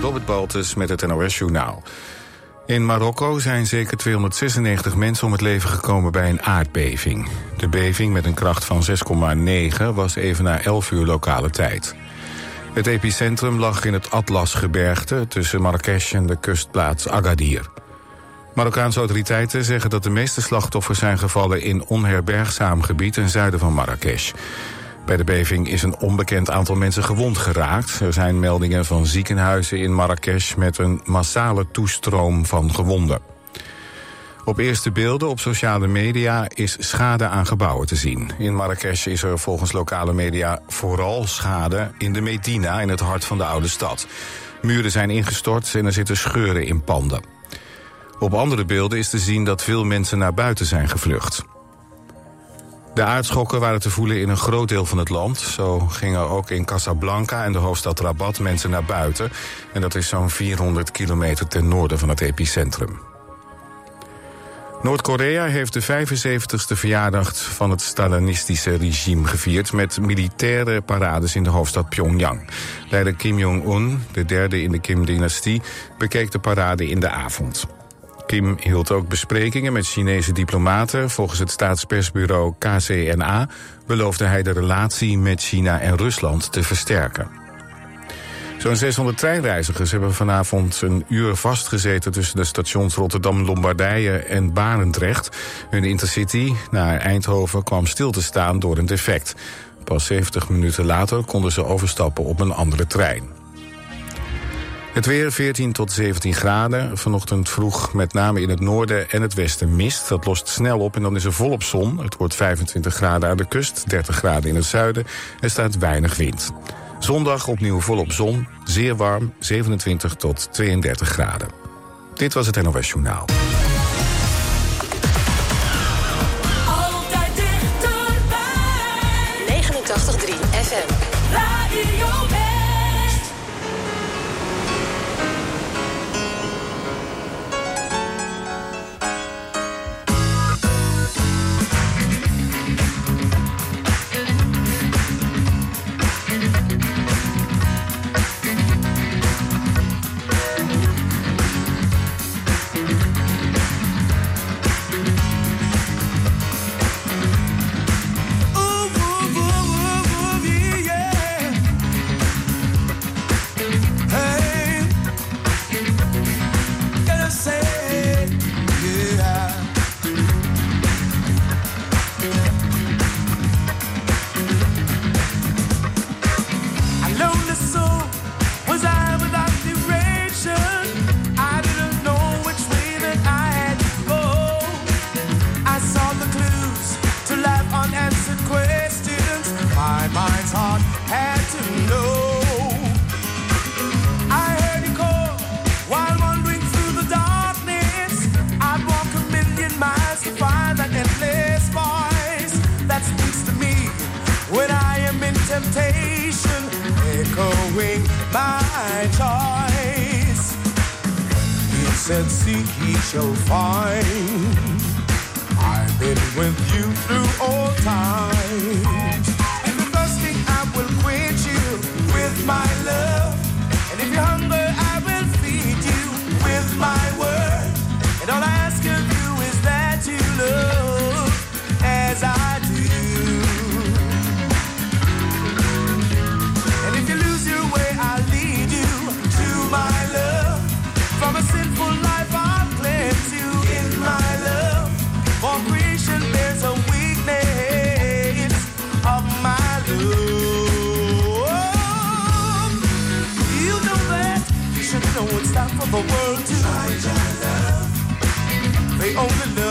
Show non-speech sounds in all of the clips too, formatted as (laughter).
Robert Baltus met het NOS Journaal. In Marokko zijn zeker 296 mensen om het leven gekomen bij een aardbeving. De beving met een kracht van 6,9 was even na 11 uur lokale tijd. Het epicentrum lag in het Atlasgebergte tussen Marrakesh en de kustplaats Agadir. Marokkaanse autoriteiten zeggen dat de meeste slachtoffers zijn gevallen in onherbergzaam gebied ten zuiden van Marrakesh. Bij de beving is een onbekend aantal mensen gewond geraakt. Er zijn meldingen van ziekenhuizen in Marrakesh met een massale toestroom van gewonden. Op eerste beelden op sociale media is schade aan gebouwen te zien. In Marrakesh is er volgens lokale media vooral schade in de Medina, in het hart van de oude stad. Muren zijn ingestort en er zitten scheuren in panden. Op andere beelden is te zien dat veel mensen naar buiten zijn gevlucht. De aardschokken waren te voelen in een groot deel van het land. Zo gingen ook in Casablanca en de hoofdstad Rabat mensen naar buiten. En dat is zo'n 400 kilometer ten noorden van het epicentrum. Noord-Korea heeft de 75ste verjaardag van het Stalinistische regime gevierd... met militaire parades in de hoofdstad Pyongyang. Leider Kim Jong-un, de derde in de Kim-dynastie, bekeek de parade in de avond. Kim hield ook besprekingen met Chinese diplomaten. Volgens het staatspersbureau KCNA beloofde hij de relatie met China en Rusland te versterken. Zo'n 600 treinreizigers hebben vanavond een uur vastgezeten... tussen de stations Rotterdam-Lombardije en Barendrecht. Hun intercity naar Eindhoven kwam stil te staan door een defect. Pas 70 minuten later konden ze overstappen op een andere trein. Het weer 14 tot 17 graden. Vanochtend vroeg met name in het noorden en het westen mist. Dat lost snel op en dan is er volop zon. Het wordt 25 graden aan de kust, 30 graden in het zuiden. Er staat weinig wind. Zondag opnieuw volop zon, zeer warm, 27 tot 32 graden. Dit was het NOS Journaal.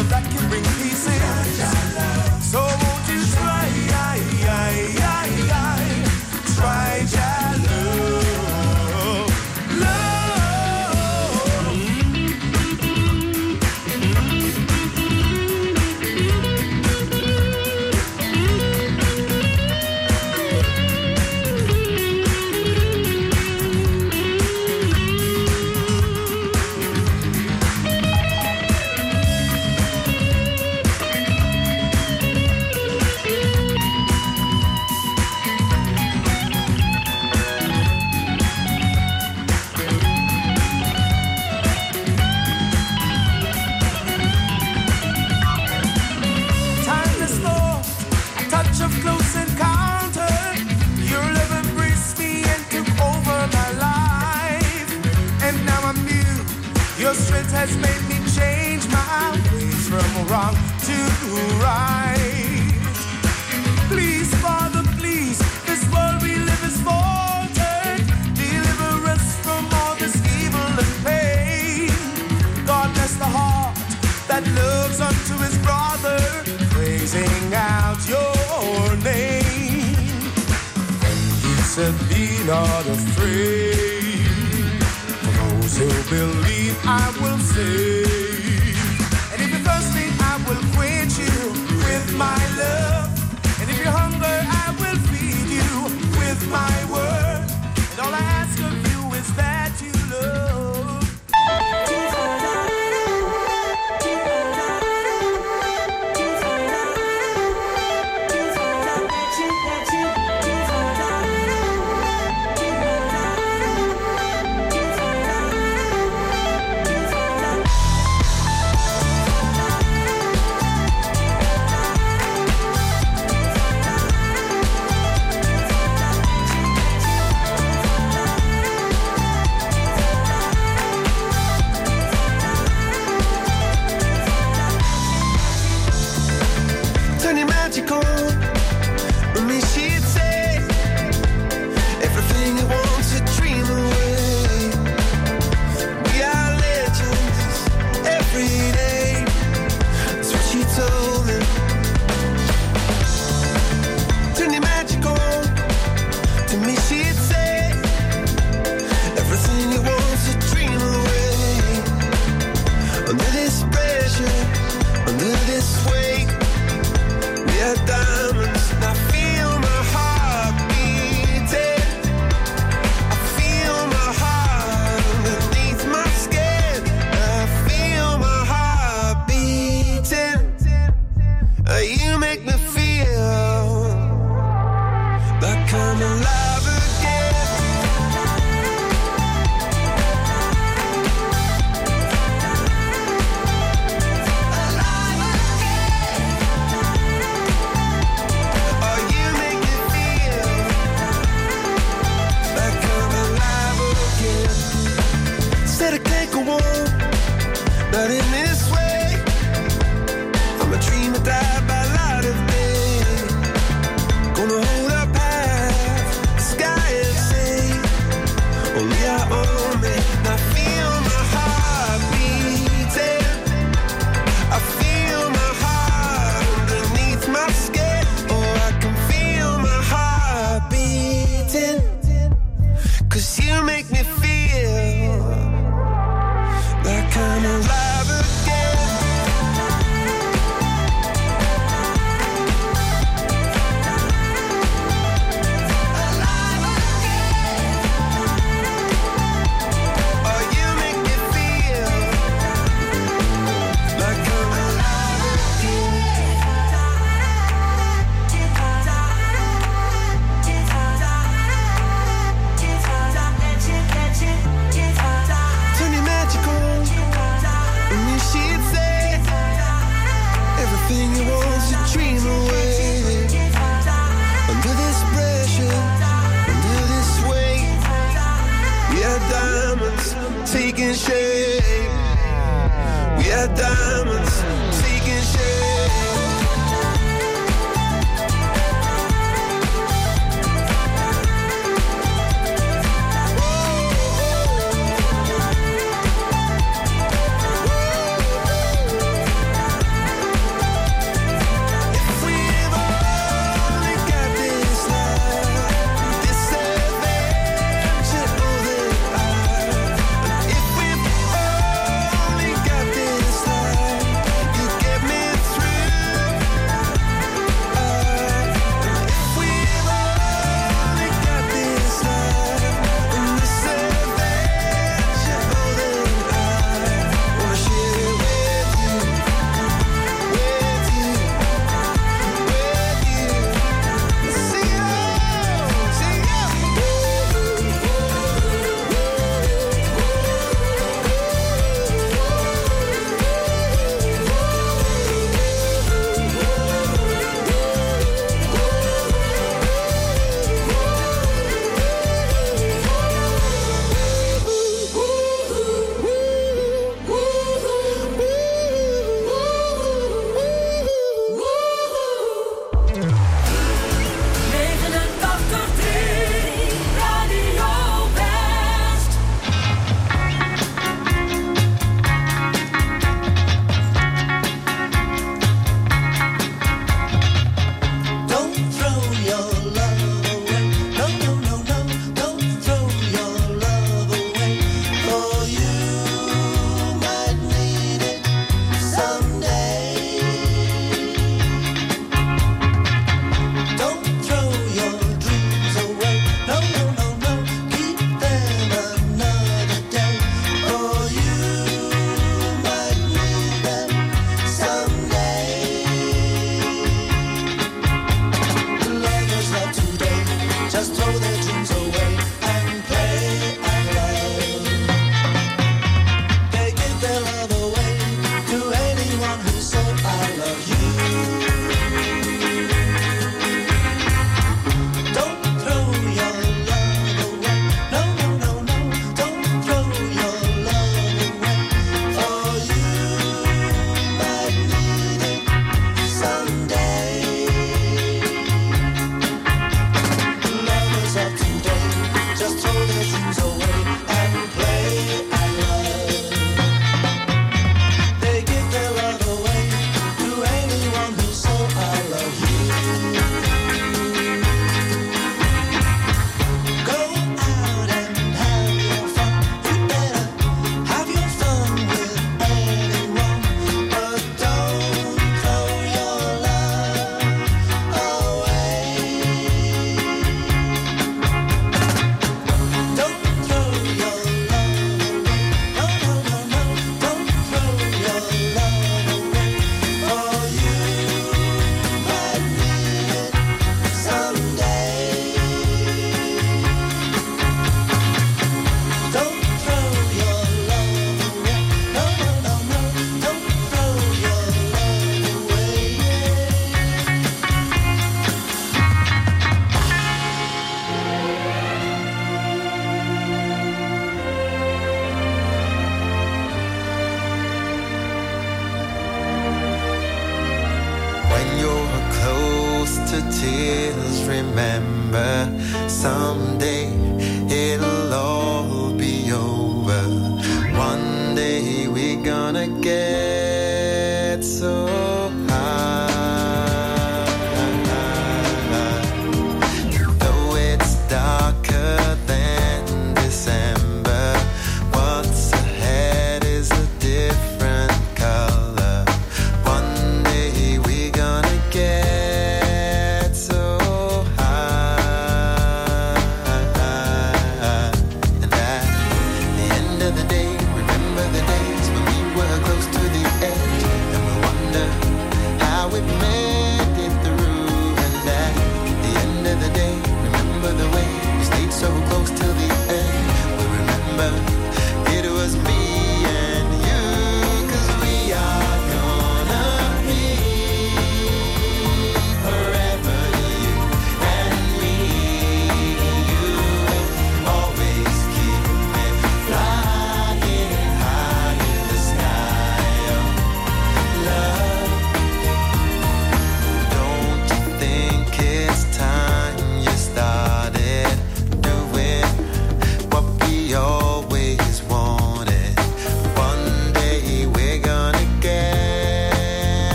that can bring peace in. So out your name. And he said, Be not afraid. For those who believe, I will save. And if you're thirsty, I will quench you with my love. And if you're hungry, I will feed you with my word. And all I ask of you.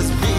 Cause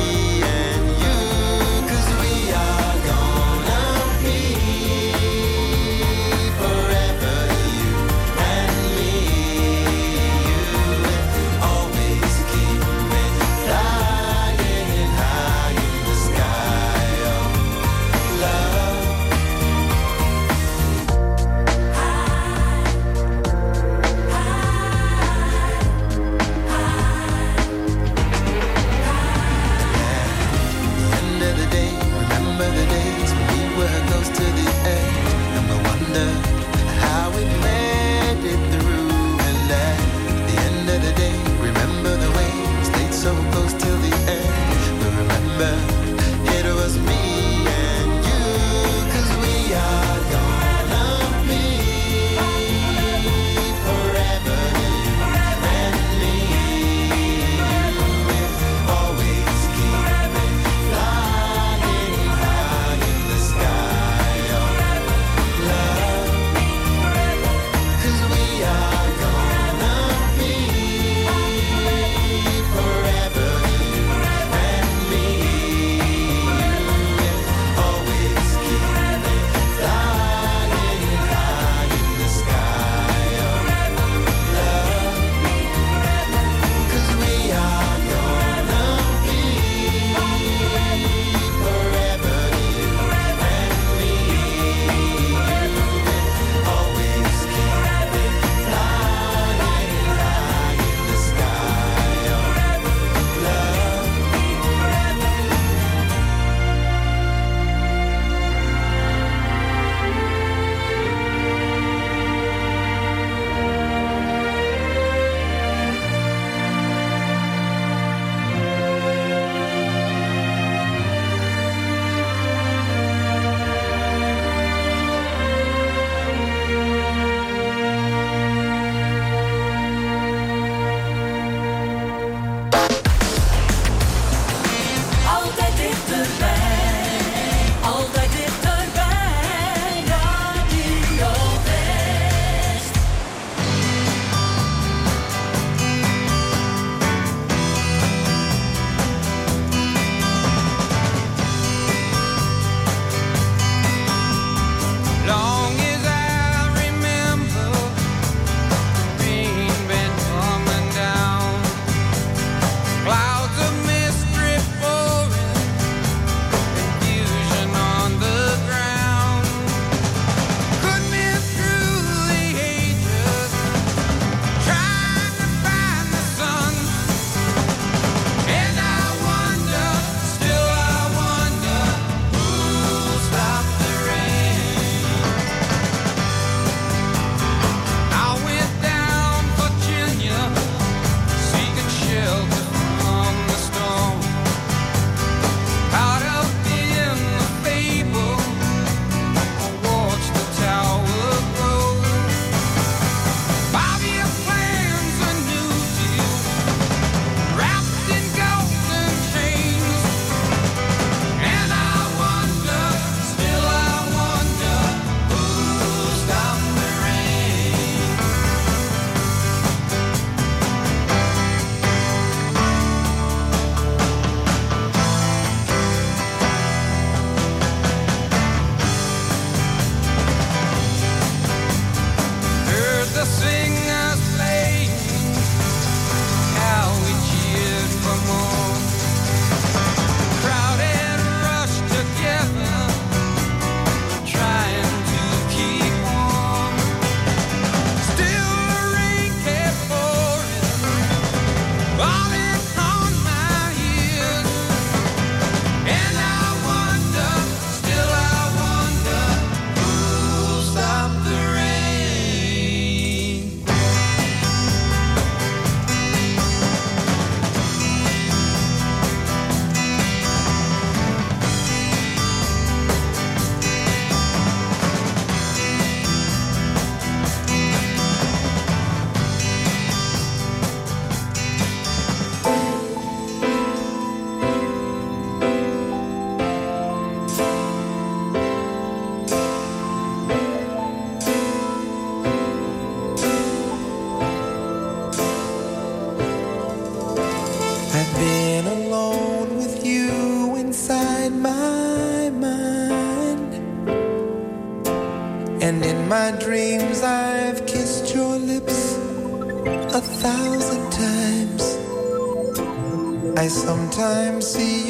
see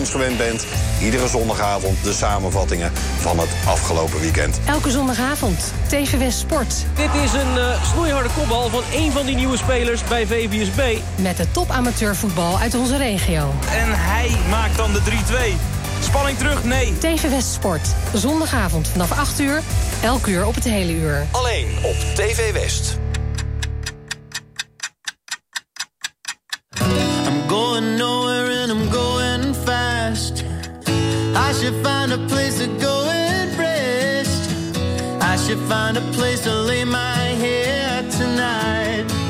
ons gewend bent. Iedere zondagavond de samenvattingen van het afgelopen weekend. Elke zondagavond, TV West Sport. Dit is een uh, snoeiharde kopbal van een van die nieuwe spelers bij VVSB. Met de top amateurvoetbal uit onze regio. En hij maakt dan de 3-2. Spanning terug? Nee. TV West Sport. Zondagavond vanaf 8 uur. Elk uur op het hele uur. Alleen op TV West. Should find a place to lay my head tonight.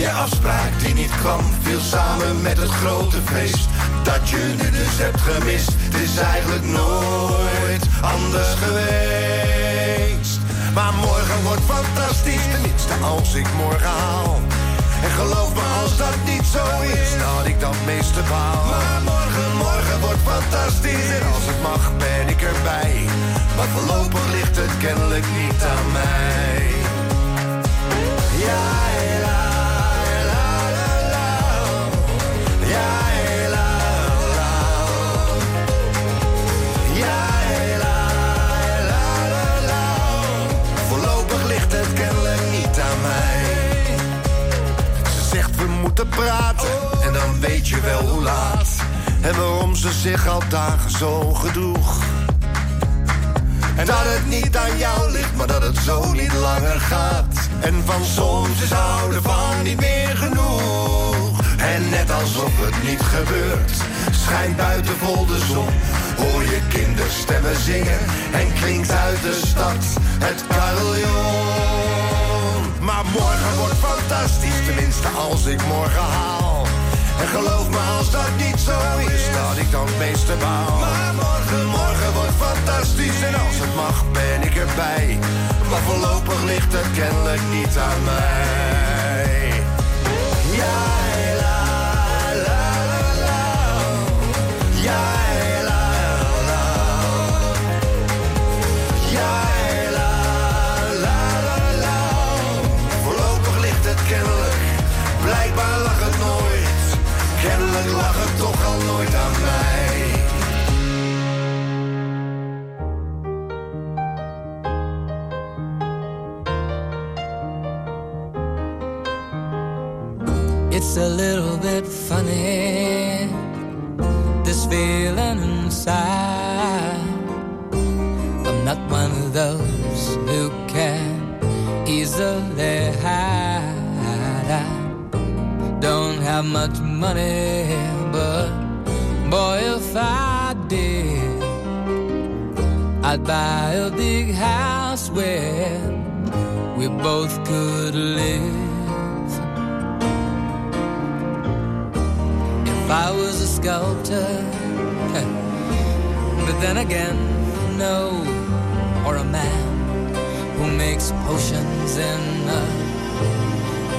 Je afspraak die niet kwam, viel samen met het grote feest. Dat je nu dus hebt gemist, het is eigenlijk nooit anders geweest. Maar morgen wordt fantastisch, tenminste als ik morgen haal. En geloof me, als dat niet zo is, had ik dat meeste baal. Maar morgen, morgen wordt fantastisch. En als het mag, ben ik erbij. Maar voorlopig ligt het kennelijk niet aan mij. Ja, la, praten en dan weet je wel hoe laat. En waarom ze zich al dagen zo gedroeg. En dat het niet aan jou ligt, maar dat het zo niet langer gaat. En van soms is houden van niet meer genoeg. En net alsof het niet gebeurt, schijnt buiten vol de zon. Hoor je kinderstemmen zingen en klinkt uit de stad het carillon. Maar morgen wordt fantastisch, tenminste als ik morgen haal. En geloof me als dat niet zo is, dat ik dan het meeste baal. Maar morgen, morgen wordt fantastisch en als het mag ben ik erbij. Maar voorlopig ligt het kennelijk niet aan mij. Ja, Kennelijk lag het toch al nooit aan mij. It's a little bit funny, this feeling inside. I'm not one of those who can easily hide. Have much money, but boy, if I did, I'd buy a big house where we both could live. If I was a sculptor, (laughs) but then again, no, or a man who makes potions in a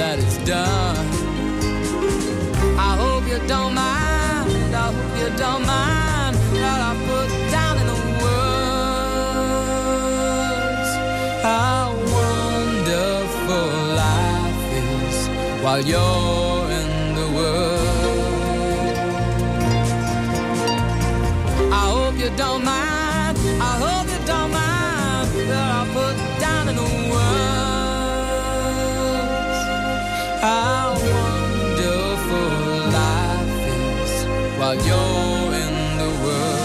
That it's done, I hope you don't mind. I hope you don't mind what I put down in the words. How wonderful life is while you're while in the world.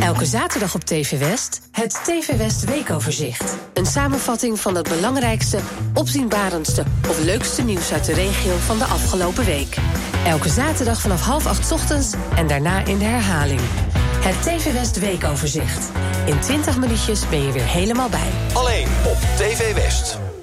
Elke zaterdag op TV West het TV West Weekoverzicht. Een samenvatting van het belangrijkste, opzienbarendste of leukste nieuws uit de regio van de afgelopen week. Elke zaterdag vanaf half acht ochtends en daarna in de herhaling. Het TV West Weekoverzicht. In 20 minuutjes ben je weer helemaal bij. Alleen op TV West.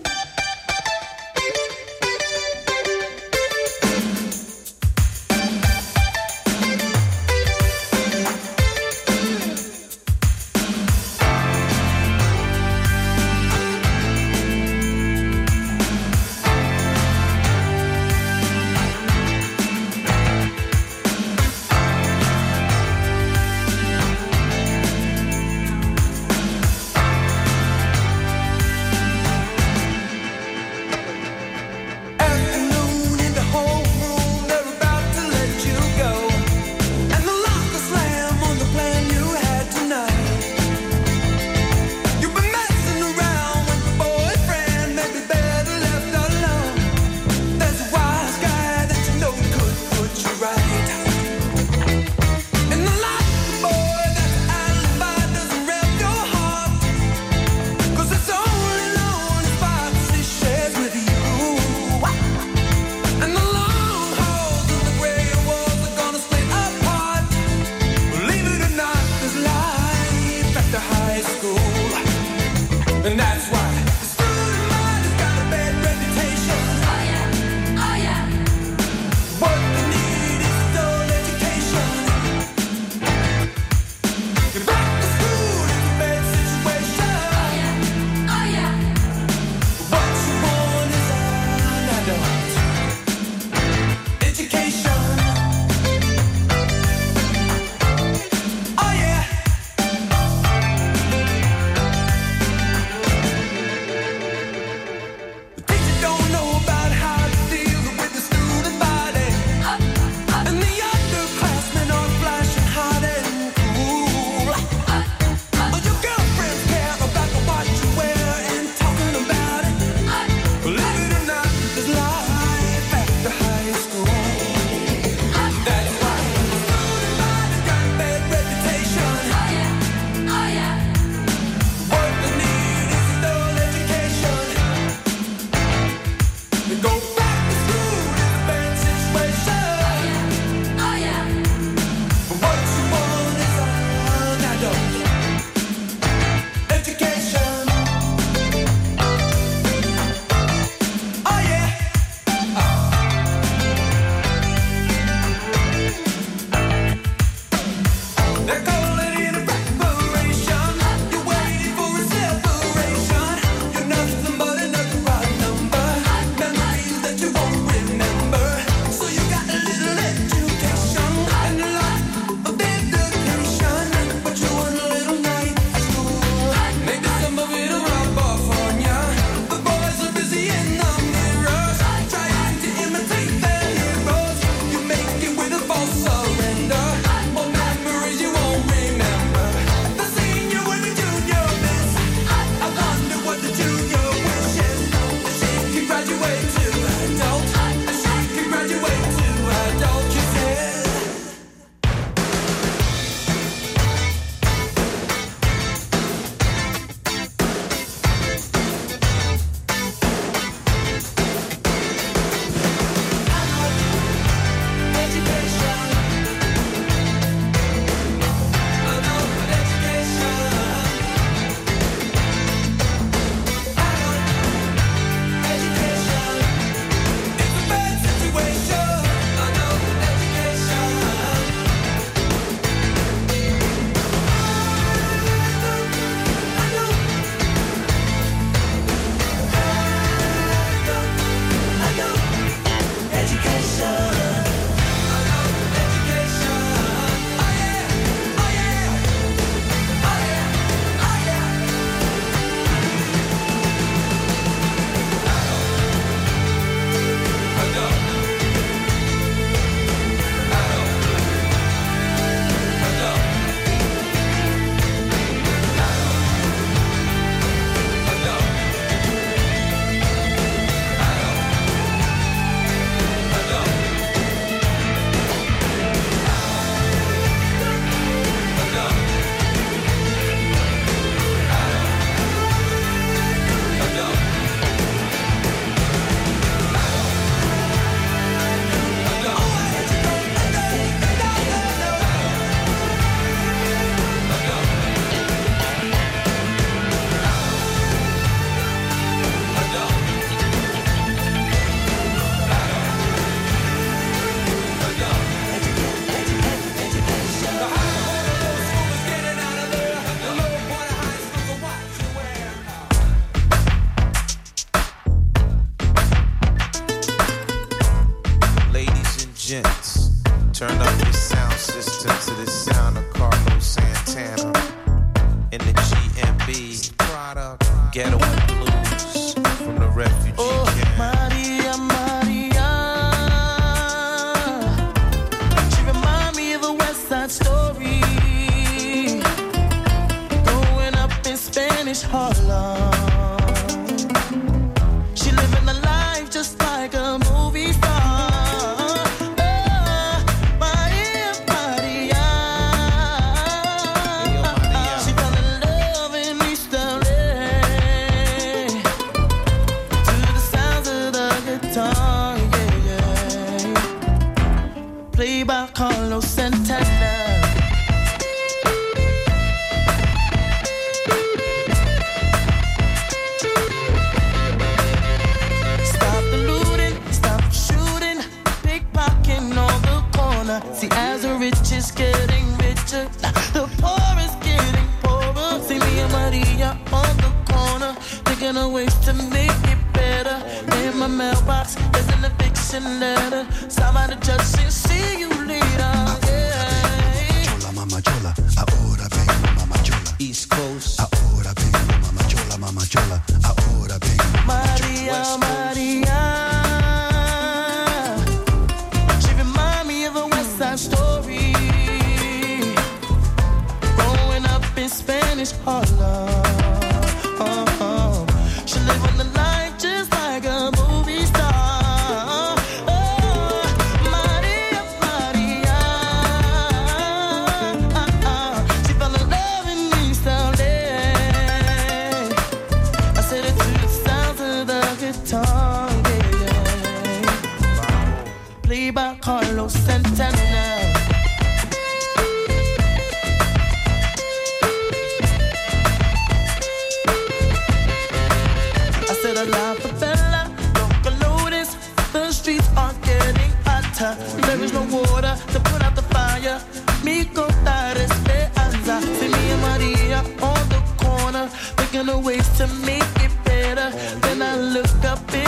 took up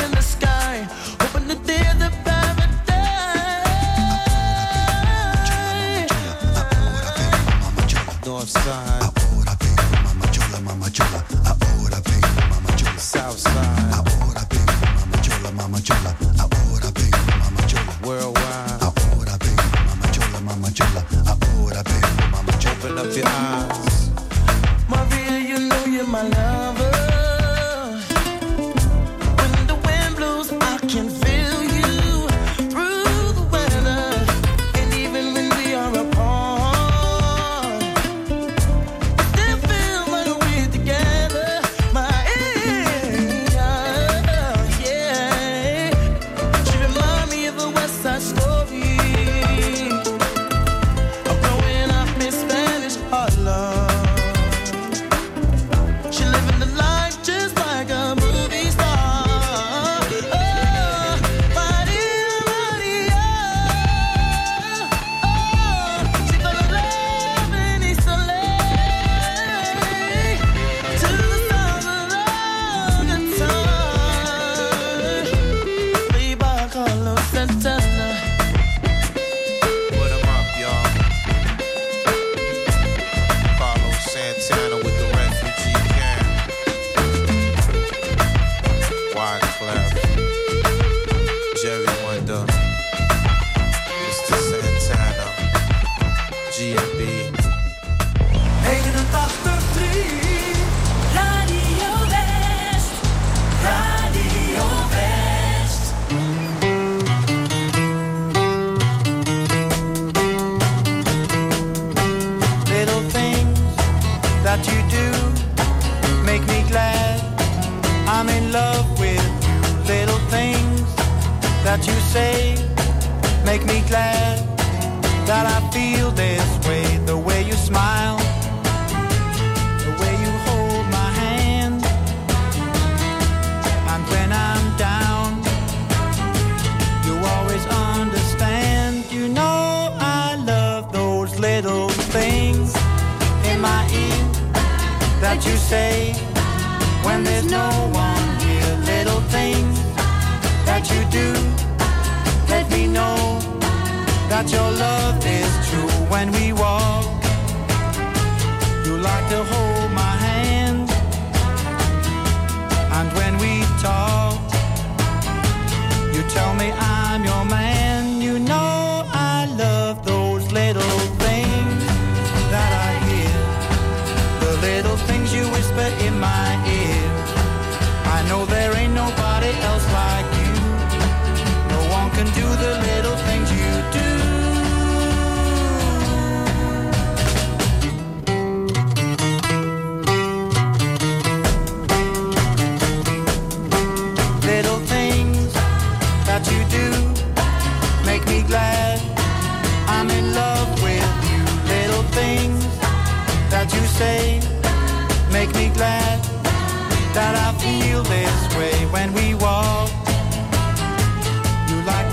say, make me glad that I feel this way. The way you smile, the way you hold my hand, and when I'm down, you always understand. You know I love those little things in my ear that you say when there's no one here. Little things that you do know that your love is true when we walk. You like to hold my hand, and when we talk, you tell me I'm your man.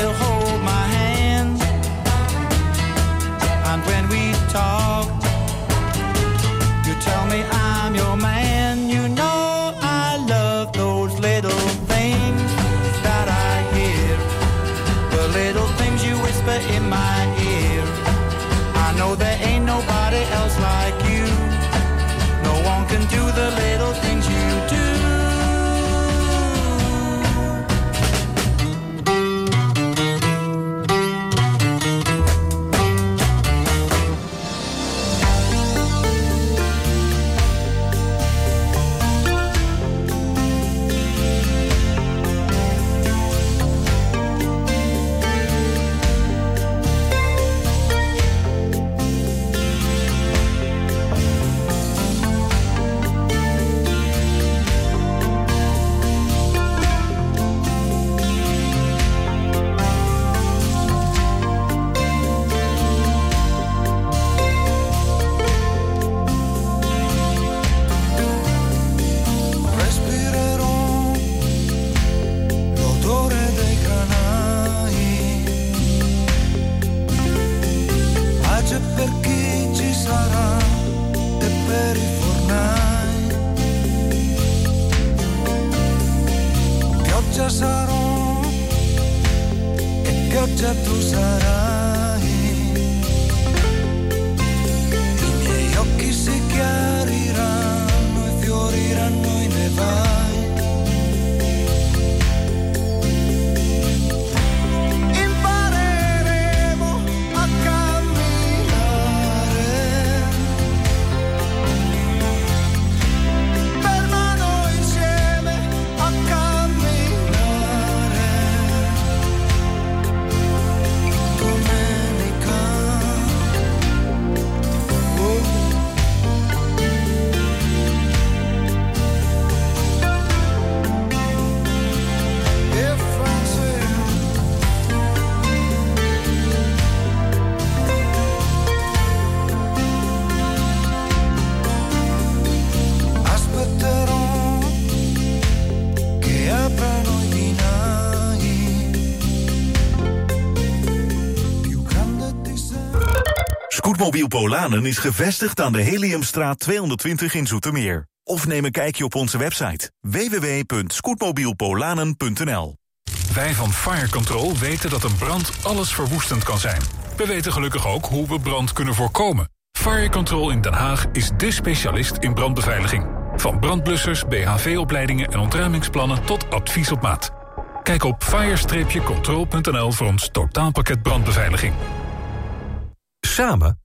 eu Scootmobiel Polanen is gevestigd aan de Heliumstraat 220 in Zoetermeer. Of neem een kijkje op onze website www.scootmobielpolanen.nl Wij van Fire Control weten dat een brand alles verwoestend kan zijn. We weten gelukkig ook hoe we brand kunnen voorkomen. Fire Control in Den Haag is dé specialist in brandbeveiliging. Van brandblussers, BHV-opleidingen en ontruimingsplannen tot advies op maat. Kijk op fire-control.nl voor ons totaalpakket brandbeveiliging. Samen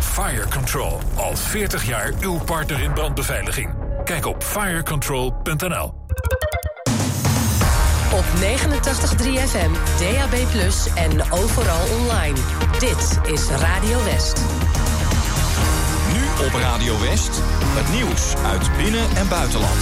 Fire Control, al 40 jaar uw partner in brandbeveiliging. Kijk op firecontrol.nl. Op 89.3 FM, DAB+, en overal online. Dit is Radio West. Nu op Radio West, het nieuws uit binnen- en buitenland.